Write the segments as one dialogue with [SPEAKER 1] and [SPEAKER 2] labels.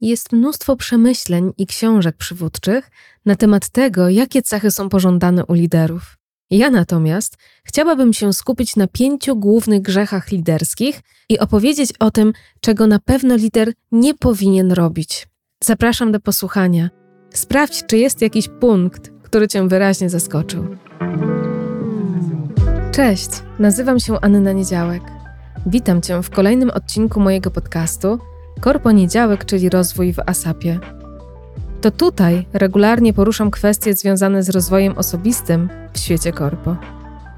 [SPEAKER 1] jest mnóstwo przemyśleń i książek przywódczych na temat tego, jakie cechy są pożądane u liderów. Ja natomiast chciałabym się skupić na pięciu głównych grzechach liderskich i opowiedzieć o tym, czego na pewno lider nie powinien robić. Zapraszam do posłuchania. Sprawdź, czy jest jakiś punkt, który Cię wyraźnie zaskoczył. Cześć, nazywam się Anna Niedziałek. Witam Cię w kolejnym odcinku mojego podcastu Korponiedziałek, czyli rozwój w ASAPie. To tutaj regularnie poruszam kwestie związane z rozwojem osobistym w świecie korpo.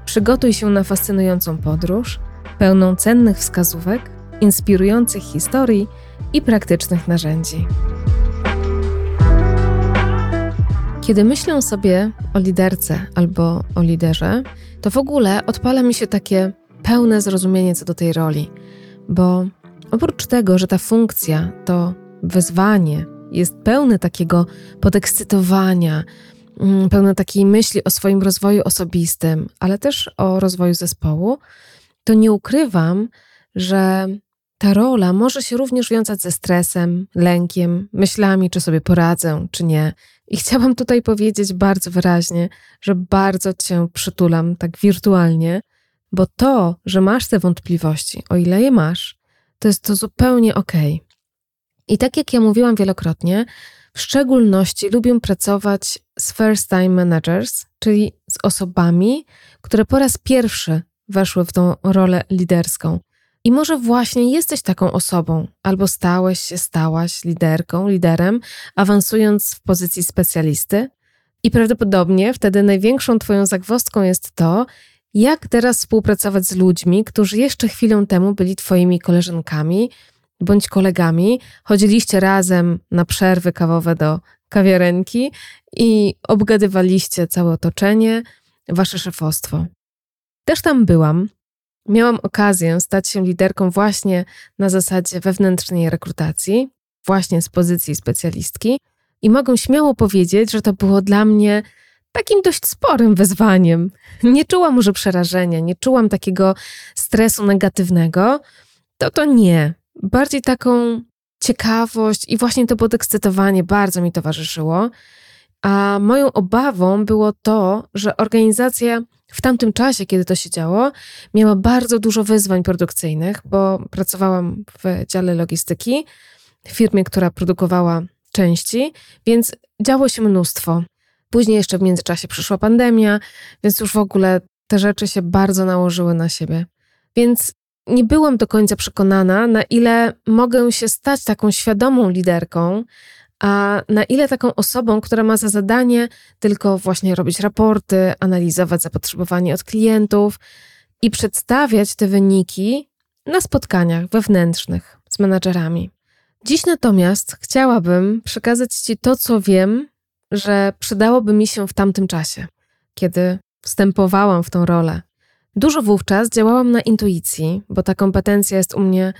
[SPEAKER 1] Przygotuj się na fascynującą podróż, pełną cennych wskazówek, inspirujących historii i praktycznych narzędzi. Kiedy myślę sobie o liderce albo o liderze, to w ogóle odpala mi się takie pełne zrozumienie co do tej roli, bo oprócz tego, że ta funkcja to wyzwanie, jest pełne takiego podekscytowania, mm, pełne takiej myśli o swoim rozwoju osobistym, ale też o rozwoju zespołu, to nie ukrywam, że ta rola może się również wiązać ze stresem, lękiem, myślami, czy sobie poradzę, czy nie. I chciałam tutaj powiedzieć bardzo wyraźnie, że bardzo Cię przytulam tak wirtualnie, bo to, że masz te wątpliwości, o ile je masz, to jest to zupełnie. Okay. I tak jak ja mówiłam wielokrotnie, w szczególności lubię pracować z first time managers, czyli z osobami, które po raz pierwszy weszły w tą rolę liderską. I może właśnie jesteś taką osobą, albo stałeś się, stałaś liderką, liderem, awansując w pozycji specjalisty. I prawdopodobnie wtedy największą Twoją zagwostką jest to, jak teraz współpracować z ludźmi, którzy jeszcze chwilę temu byli Twoimi koleżankami bądź kolegami, chodziliście razem na przerwy kawowe do kawiarenki i obgadywaliście całe otoczenie, Wasze szefostwo. Też tam byłam, Miałam okazję stać się liderką właśnie na zasadzie wewnętrznej rekrutacji, właśnie z pozycji specjalistki, i mogę śmiało powiedzieć, że to było dla mnie takim dość sporym wyzwaniem. Nie czułam może przerażenia, nie czułam takiego stresu negatywnego. To to nie. Bardziej taką ciekawość i właśnie to podekscytowanie bardzo mi towarzyszyło. A moją obawą było to, że organizacja w tamtym czasie, kiedy to się działo, miała bardzo dużo wyzwań produkcyjnych, bo pracowałam w dziale logistyki, w firmie, która produkowała części, więc działo się mnóstwo. Później jeszcze w międzyczasie przyszła pandemia, więc już w ogóle te rzeczy się bardzo nałożyły na siebie. Więc nie byłam do końca przekonana, na ile mogę się stać taką świadomą liderką, a na ile taką osobą, która ma za zadanie tylko właśnie robić raporty, analizować zapotrzebowanie od klientów i przedstawiać te wyniki na spotkaniach wewnętrznych z menadżerami. Dziś natomiast chciałabym przekazać Ci to, co wiem, że przydałoby mi się w tamtym czasie, kiedy wstępowałam w tą rolę. Dużo wówczas działałam na intuicji, bo ta kompetencja jest u mnie,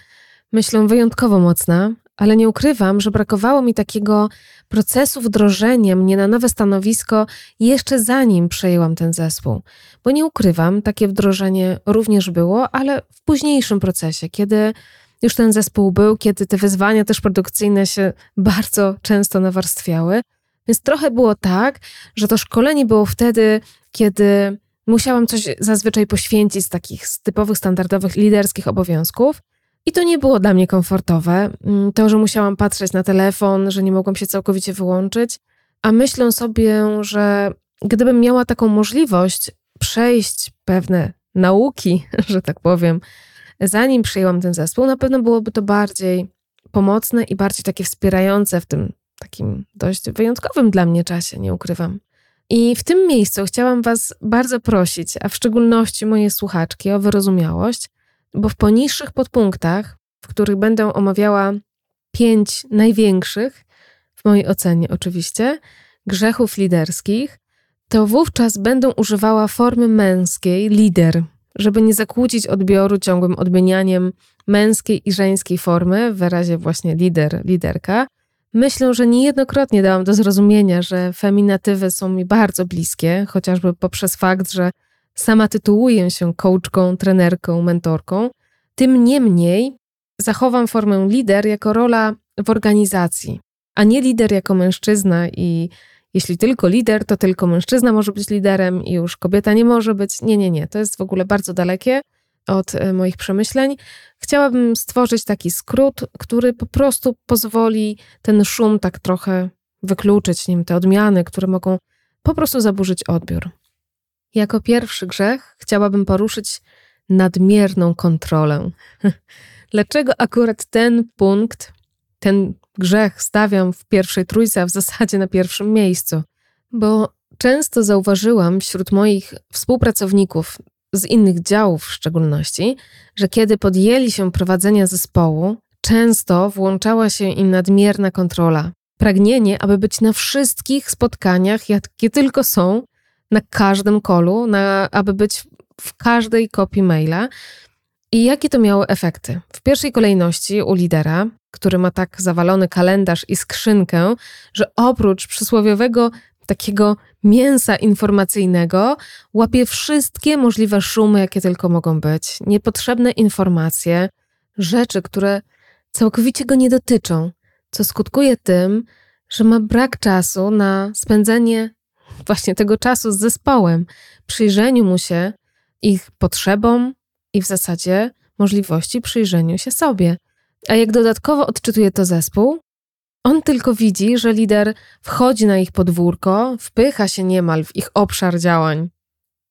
[SPEAKER 1] myślę, wyjątkowo mocna, ale nie ukrywam, że brakowało mi takiego procesu wdrożenia mnie na nowe stanowisko jeszcze zanim przejęłam ten zespół. Bo nie ukrywam, takie wdrożenie również było, ale w późniejszym procesie, kiedy już ten zespół był, kiedy te wyzwania też produkcyjne się bardzo często nawarstwiały. Więc trochę było tak, że to szkolenie było wtedy, kiedy musiałam coś zazwyczaj poświęcić z takich typowych, standardowych, liderskich obowiązków. I to nie było dla mnie komfortowe. Mm, to, że musiałam patrzeć na telefon, że nie mogłam się całkowicie wyłączyć, a myślę sobie, że gdybym miała taką możliwość przejść pewne nauki, że tak powiem, zanim przyjęłam ten zespół, na pewno byłoby to bardziej pomocne i bardziej takie wspierające w tym takim dość wyjątkowym dla mnie czasie, nie ukrywam. I w tym miejscu chciałam Was bardzo prosić, a w szczególności moje słuchaczki, o wyrozumiałość, bo w poniższych podpunktach, w których będę omawiała pięć największych, w mojej ocenie oczywiście, grzechów liderskich, to wówczas będę używała formy męskiej lider, żeby nie zakłócić odbioru ciągłym odmienianiem męskiej i żeńskiej formy w wyrazie właśnie lider, liderka. Myślę, że niejednokrotnie dałam do zrozumienia, że feminatywy są mi bardzo bliskie, chociażby poprzez fakt, że sama tytułuję się coachką, trenerką, mentorką, tym niemniej zachowam formę lider jako rola w organizacji, a nie lider jako mężczyzna i jeśli tylko lider, to tylko mężczyzna może być liderem i już kobieta nie może być. Nie, nie, nie. To jest w ogóle bardzo dalekie od e, moich przemyśleń. Chciałabym stworzyć taki skrót, który po prostu pozwoli ten szum tak trochę wykluczyć, nim te odmiany, które mogą po prostu zaburzyć odbiór. Jako pierwszy grzech chciałabym poruszyć nadmierną kontrolę. Dlaczego akurat ten punkt, ten grzech stawiam w pierwszej trójce, a w zasadzie na pierwszym miejscu? Bo często zauważyłam wśród moich współpracowników z innych działów w szczególności, że kiedy podjęli się prowadzenia zespołu, często włączała się im nadmierna kontrola. Pragnienie, aby być na wszystkich spotkaniach, jakie tylko są, na każdym kolu, na, aby być w każdej kopii maila. I jakie to miało efekty? W pierwszej kolejności u lidera, który ma tak zawalony kalendarz i skrzynkę, że oprócz przysłowiowego takiego mięsa informacyjnego łapie wszystkie możliwe szumy, jakie tylko mogą być, niepotrzebne informacje, rzeczy, które całkowicie go nie dotyczą, co skutkuje tym, że ma brak czasu na spędzenie właśnie tego czasu z zespołem, przyjrzeniu mu się ich potrzebom i w zasadzie możliwości przyjrzeniu się sobie. A jak dodatkowo odczytuje to zespół, on tylko widzi, że lider wchodzi na ich podwórko, wpycha się niemal w ich obszar działań.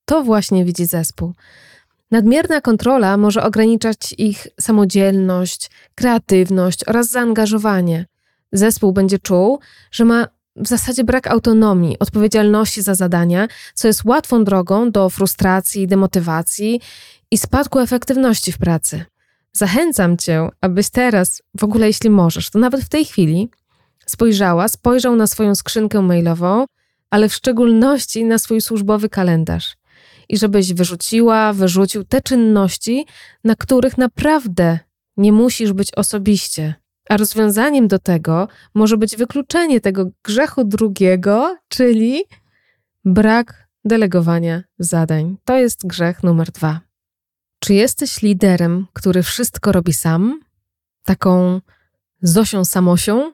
[SPEAKER 1] To właśnie widzi zespół. Nadmierna kontrola może ograniczać ich samodzielność, kreatywność oraz zaangażowanie. Zespół będzie czuł, że ma w zasadzie brak autonomii, odpowiedzialności za zadania, co jest łatwą drogą do frustracji, demotywacji i spadku efektywności w pracy. Zachęcam cię, abyś teraz, w ogóle jeśli możesz, to nawet w tej chwili, spojrzała, spojrzał na swoją skrzynkę mailową, ale w szczególności na swój służbowy kalendarz. I żebyś wyrzuciła, wyrzucił te czynności, na których naprawdę nie musisz być osobiście. A rozwiązaniem do tego może być wykluczenie tego grzechu drugiego, czyli brak delegowania zadań. To jest grzech numer dwa. Czy jesteś liderem, który wszystko robi sam? Taką Zosią Samosią?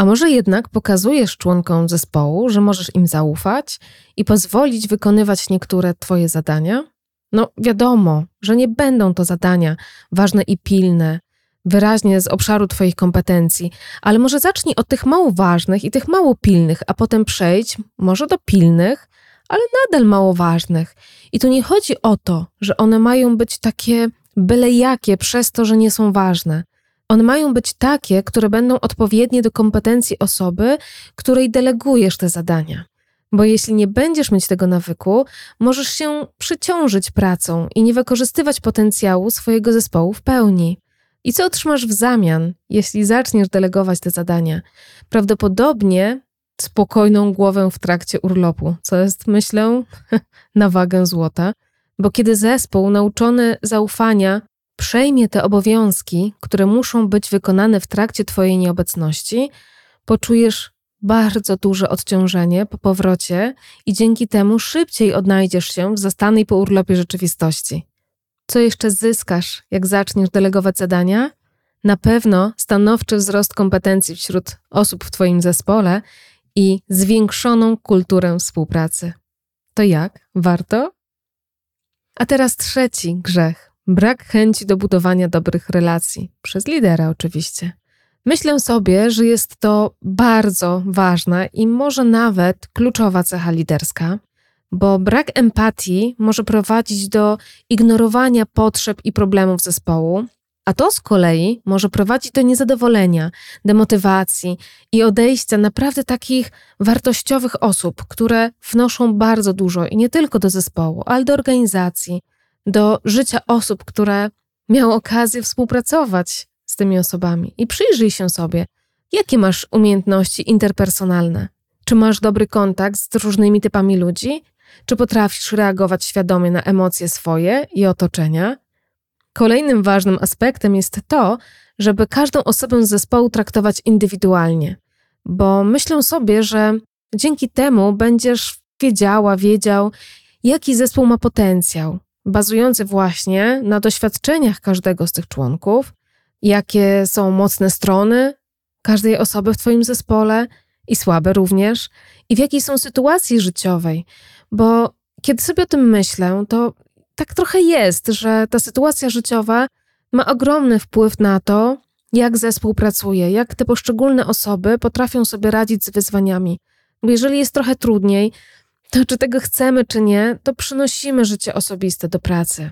[SPEAKER 1] A może jednak pokazujesz członkom zespołu, że możesz im zaufać i pozwolić wykonywać niektóre Twoje zadania? No, wiadomo, że nie będą to zadania ważne i pilne, wyraźnie z obszaru Twoich kompetencji, ale może zacznij od tych mało ważnych i tych mało pilnych, a potem przejdź może do pilnych, ale nadal mało ważnych. I tu nie chodzi o to, że one mają być takie byle jakie przez to, że nie są ważne. One mają być takie, które będą odpowiednie do kompetencji osoby, której delegujesz te zadania. Bo jeśli nie będziesz mieć tego nawyku, możesz się przyciążyć pracą i nie wykorzystywać potencjału swojego zespołu w pełni. I co otrzymasz w zamian, jeśli zaczniesz delegować te zadania? Prawdopodobnie spokojną głowę w trakcie urlopu, co jest, myślę, na wagę złota, bo kiedy zespół nauczony zaufania przejmie te obowiązki, które muszą być wykonane w trakcie Twojej nieobecności, poczujesz bardzo duże odciążenie po powrocie i dzięki temu szybciej odnajdziesz się w zastanej po urlopie rzeczywistości. Co jeszcze zyskasz, jak zaczniesz delegować zadania? Na pewno stanowczy wzrost kompetencji wśród osób w Twoim zespole i zwiększoną kulturę współpracy. To jak? Warto? A teraz trzeci grzech brak chęci do budowania dobrych relacji, przez lidera oczywiście. Myślę sobie, że jest to bardzo ważna i może nawet kluczowa cecha liderska, bo brak empatii może prowadzić do ignorowania potrzeb i problemów zespołu, a to z kolei może prowadzić do niezadowolenia, demotywacji i odejścia naprawdę takich wartościowych osób, które wnoszą bardzo dużo i nie tylko do zespołu, ale do organizacji, do życia osób, które miały okazję współpracować z tymi osobami. I przyjrzyj się sobie, jakie masz umiejętności interpersonalne. Czy masz dobry kontakt z różnymi typami ludzi? Czy potrafisz reagować świadomie na emocje swoje i otoczenia? Kolejnym ważnym aspektem jest to, żeby każdą osobę z zespołu traktować indywidualnie, bo myślę sobie, że dzięki temu będziesz wiedziała, wiedział, jaki zespół ma potencjał, bazujący właśnie na doświadczeniach każdego z tych członków, jakie są mocne strony, każdej osoby w Twoim zespole i słabe również, i w jakiej są sytuacji życiowej, bo kiedy sobie o tym myślę, to tak trochę jest, że ta sytuacja życiowa ma ogromny wpływ na to, jak zespół pracuje, jak te poszczególne osoby potrafią sobie radzić z wyzwaniami. Bo jeżeli jest trochę trudniej, to czy tego chcemy, czy nie, to przynosimy życie osobiste do pracy.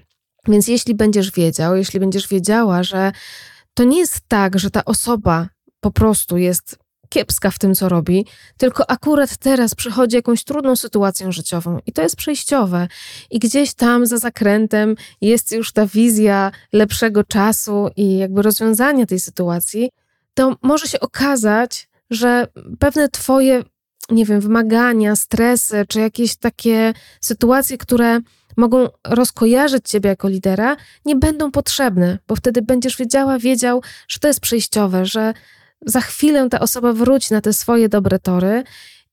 [SPEAKER 1] Więc jeśli będziesz wiedział, jeśli będziesz wiedziała, że to nie jest tak, że ta osoba po prostu jest kiepska w tym, co robi, tylko akurat teraz przychodzi jakąś trudną sytuacją życiową i to jest przejściowe. I gdzieś tam za zakrętem jest już ta wizja lepszego czasu i jakby rozwiązania tej sytuacji, to może się okazać, że pewne Twoje, nie wiem, wymagania, stresy, czy jakieś takie sytuacje, które mogą rozkojarzyć ciebie jako lidera, nie będą potrzebne, bo wtedy będziesz wiedziała, wiedział, że to jest przejściowe, że za chwilę ta osoba wróci na te swoje dobre tory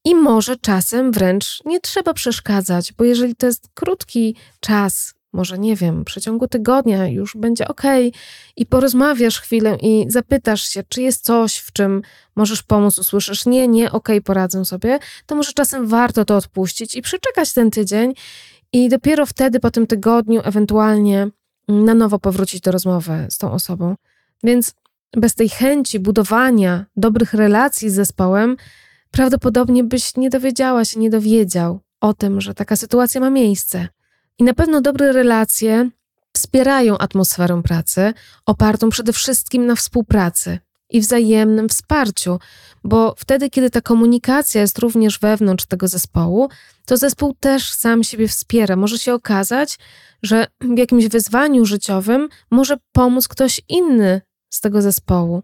[SPEAKER 1] i może czasem wręcz nie trzeba przeszkadzać, bo jeżeli to jest krótki czas, może nie wiem, w przeciągu tygodnia już będzie ok, i porozmawiasz chwilę i zapytasz się, czy jest coś, w czym możesz pomóc, usłyszysz nie, nie, ok, poradzę sobie, to może czasem warto to odpuścić i przeczekać ten tydzień i dopiero wtedy po tym tygodniu ewentualnie na nowo powrócić do rozmowy z tą osobą. Więc bez tej chęci budowania dobrych relacji z zespołem, prawdopodobnie byś nie dowiedziała się, nie dowiedział o tym, że taka sytuacja ma miejsce. I na pewno dobre relacje wspierają atmosferę pracy, opartą przede wszystkim na współpracy i wzajemnym wsparciu, bo wtedy, kiedy ta komunikacja jest również wewnątrz tego zespołu, to zespół też sam siebie wspiera. Może się okazać, że w jakimś wyzwaniu życiowym może pomóc ktoś inny z tego zespołu.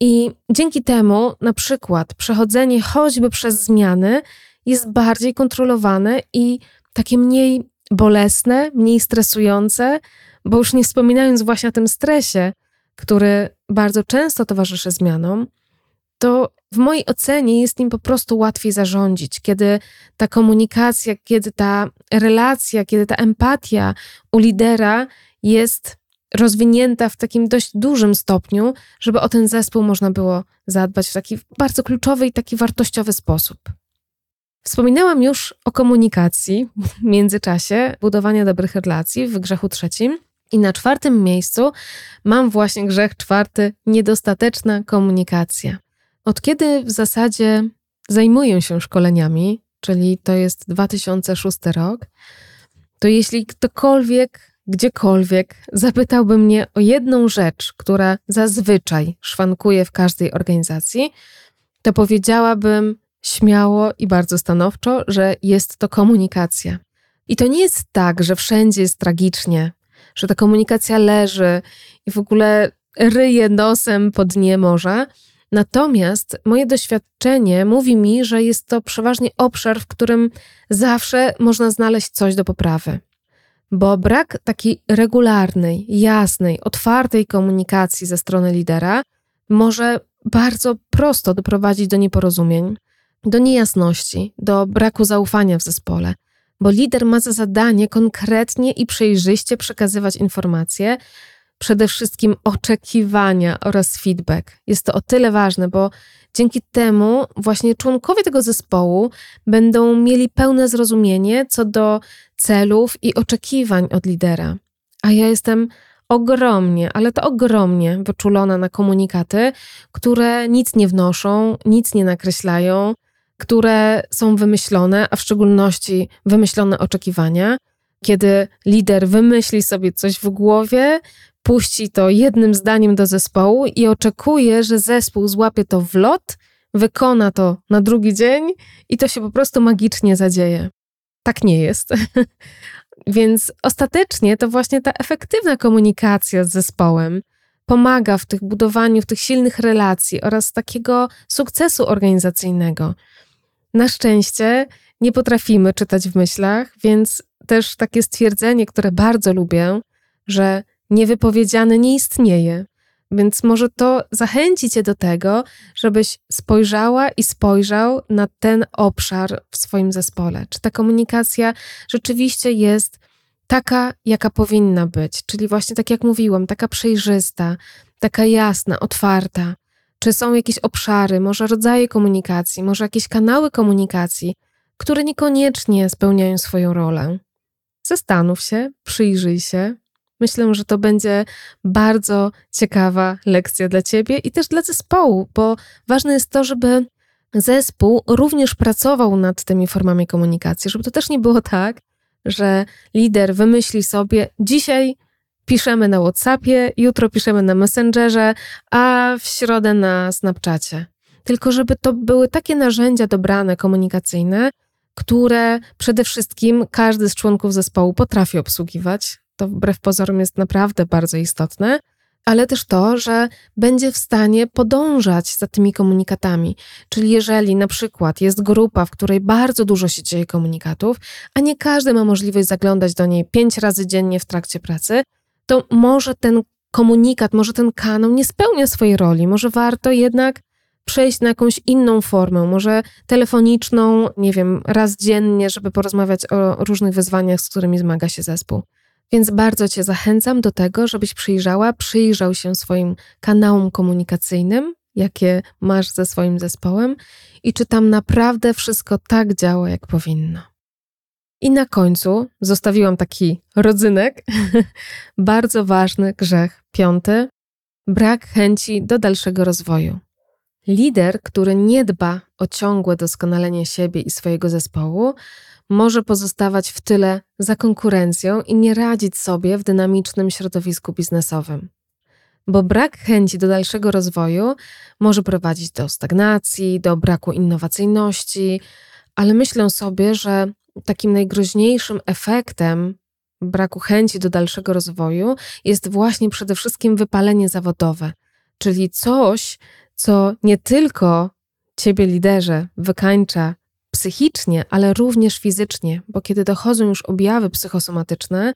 [SPEAKER 1] I dzięki temu, na przykład, przechodzenie choćby przez zmiany jest bardziej kontrolowane i takie mniej bolesne, mniej stresujące, bo już nie wspominając właśnie o tym stresie, który bardzo często towarzyszy zmianom, to w mojej ocenie jest nim po prostu łatwiej zarządzić, kiedy ta komunikacja, kiedy ta relacja, kiedy ta empatia u lidera jest rozwinięta w takim dość dużym stopniu, żeby o ten zespół można było zadbać w taki bardzo kluczowy i taki wartościowy sposób. Wspominałam już o komunikacji w międzyczasie budowania dobrych relacji w grzechu trzecim. I na czwartym miejscu mam właśnie grzech czwarty niedostateczna komunikacja. Od kiedy w zasadzie zajmuję się szkoleniami, czyli to jest 2006 rok, to jeśli ktokolwiek gdziekolwiek zapytałby mnie o jedną rzecz, która zazwyczaj szwankuje w każdej organizacji, to powiedziałabym śmiało i bardzo stanowczo, że jest to komunikacja. I to nie jest tak, że wszędzie jest tragicznie, że ta komunikacja leży i w ogóle ryje nosem po dnie morza. Natomiast moje doświadczenie mówi mi, że jest to przeważnie obszar, w którym zawsze można znaleźć coś do poprawy bo brak takiej regularnej, jasnej, otwartej komunikacji ze strony lidera może bardzo prosto doprowadzić do nieporozumień, do niejasności, do braku zaufania w zespole, bo lider ma za zadanie konkretnie i przejrzyście przekazywać informacje, przede wszystkim oczekiwania oraz feedback. Jest to o tyle ważne, bo dzięki temu właśnie członkowie tego zespołu będą mieli pełne zrozumienie co do celów i oczekiwań od lidera. A ja jestem ogromnie, ale to ogromnie wyczulona na komunikaty, które nic nie wnoszą, nic nie nakreślają, które są wymyślone, a w szczególności wymyślone oczekiwania. Kiedy lider wymyśli sobie coś w głowie, puści to jednym zdaniem do zespołu i oczekuje, że zespół złapie to w lot, wykona to na drugi dzień i to się po prostu magicznie zadzieje. Tak nie jest. Więc ostatecznie to właśnie ta efektywna komunikacja z zespołem pomaga w tych budowaniu, w tych silnych relacji oraz takiego sukcesu organizacyjnego. Na szczęście nie potrafimy czytać w myślach, więc też takie stwierdzenie, które bardzo lubię, że niewypowiedziane nie istnieje. Więc może to zachęci cię do tego, żebyś spojrzała i spojrzał na ten obszar w swoim zespole. Czy ta komunikacja rzeczywiście jest taka, jaka powinna być, czyli właśnie tak jak mówiłam, taka przejrzysta, taka jasna, otwarta, Czy są jakieś obszary, może rodzaje komunikacji, może jakieś kanały komunikacji, które niekoniecznie spełniają swoją rolę? Zastanów się, przyjrzyj się. Myślę, że to będzie bardzo ciekawa lekcja dla ciebie i też dla zespołu, bo ważne jest to, żeby zespół również pracował nad tymi formami komunikacji, żeby to też nie było tak, że lider wymyśli sobie dzisiaj piszemy na WhatsAppie, jutro piszemy na Messengerze, a w środę na Snapchacie. Tylko żeby to były takie narzędzia dobrane komunikacyjne, które przede wszystkim każdy z członków zespołu potrafi obsługiwać. To wbrew pozorom jest naprawdę bardzo istotne ale też to, że będzie w stanie podążać za tymi komunikatami. Czyli jeżeli na przykład jest grupa, w której bardzo dużo się dzieje komunikatów, a nie każdy ma możliwość zaglądać do niej pięć razy dziennie w trakcie pracy, to może ten komunikat, może ten kanał nie spełnia swojej roli, może warto jednak przejść na jakąś inną formę, może telefoniczną, nie wiem, raz dziennie, żeby porozmawiać o różnych wyzwaniach, z którymi zmaga się zespół. Więc bardzo Cię zachęcam do tego, żebyś przyjrzała, przyjrzał się swoim kanałom komunikacyjnym, jakie masz ze swoim zespołem i czy tam naprawdę wszystko tak działa, jak powinno. I na końcu zostawiłam taki rodzynek, bardzo ważny grzech piąty brak chęci do dalszego rozwoju. Lider, który nie dba o ciągłe doskonalenie siebie i swojego zespołu, może pozostawać w tyle za konkurencją i nie radzić sobie w dynamicznym środowisku biznesowym. Bo brak chęci do dalszego rozwoju może prowadzić do stagnacji, do braku innowacyjności, ale myślę sobie, że takim najgroźniejszym efektem braku chęci do dalszego rozwoju jest właśnie przede wszystkim wypalenie zawodowe, czyli coś, co nie tylko ciebie, liderze, wykańcza psychicznie, ale również fizycznie, bo kiedy dochodzą już objawy psychosomatyczne,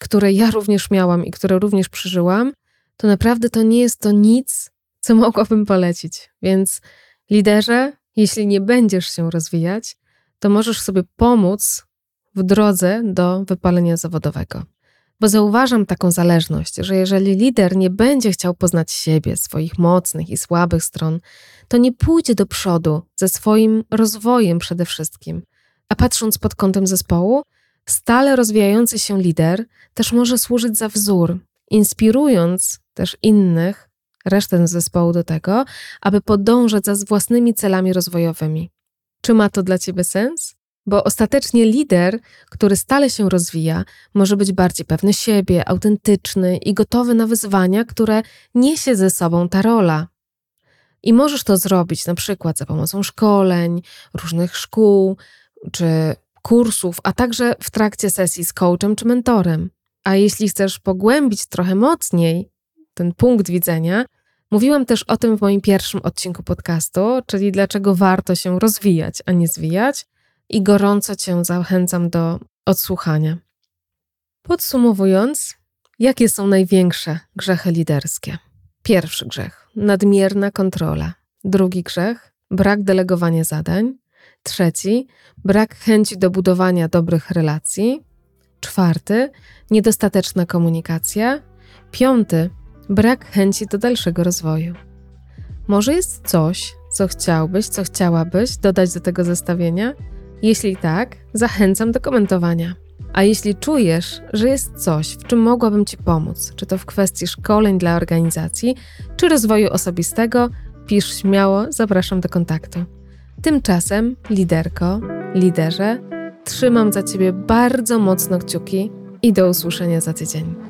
[SPEAKER 1] które ja również miałam i które również przeżyłam, to naprawdę to nie jest to nic, co mogłabym polecić. Więc liderze, jeśli nie będziesz się rozwijać, to możesz sobie pomóc w drodze do wypalenia zawodowego. Bo zauważam taką zależność, że jeżeli lider nie będzie chciał poznać siebie, swoich mocnych i słabych stron, to nie pójdzie do przodu ze swoim rozwojem przede wszystkim. A patrząc pod kątem zespołu, stale rozwijający się lider też może służyć za wzór, inspirując też innych, resztę zespołu do tego, aby podążać za własnymi celami rozwojowymi. Czy ma to dla Ciebie sens? Bo ostatecznie lider, który stale się rozwija, może być bardziej pewny siebie, autentyczny i gotowy na wyzwania, które niesie ze sobą ta rola. I możesz to zrobić na przykład za pomocą szkoleń, różnych szkół czy kursów, a także w trakcie sesji z coachem czy mentorem. A jeśli chcesz pogłębić trochę mocniej ten punkt widzenia, mówiłam też o tym w moim pierwszym odcinku podcastu, czyli dlaczego warto się rozwijać, a nie zwijać i gorąco Cię zachęcam do odsłuchania. Podsumowując, jakie są największe grzechy liderskie? Pierwszy grzech nadmierna kontrola. Drugi grzech brak delegowania zadań. Trzeci brak chęci do budowania dobrych relacji. Czwarty niedostateczna komunikacja. Piąty brak chęci do dalszego rozwoju. Może jest coś, co chciałbyś, co chciałabyś dodać do tego zestawienia? Jeśli tak, zachęcam do komentowania. A jeśli czujesz, że jest coś, w czym mogłabym Ci pomóc, czy to w kwestii szkoleń dla organizacji, czy rozwoju osobistego, pisz śmiało, zapraszam do kontaktu. Tymczasem, liderko, liderze, trzymam za Ciebie bardzo mocno kciuki i do usłyszenia za tydzień.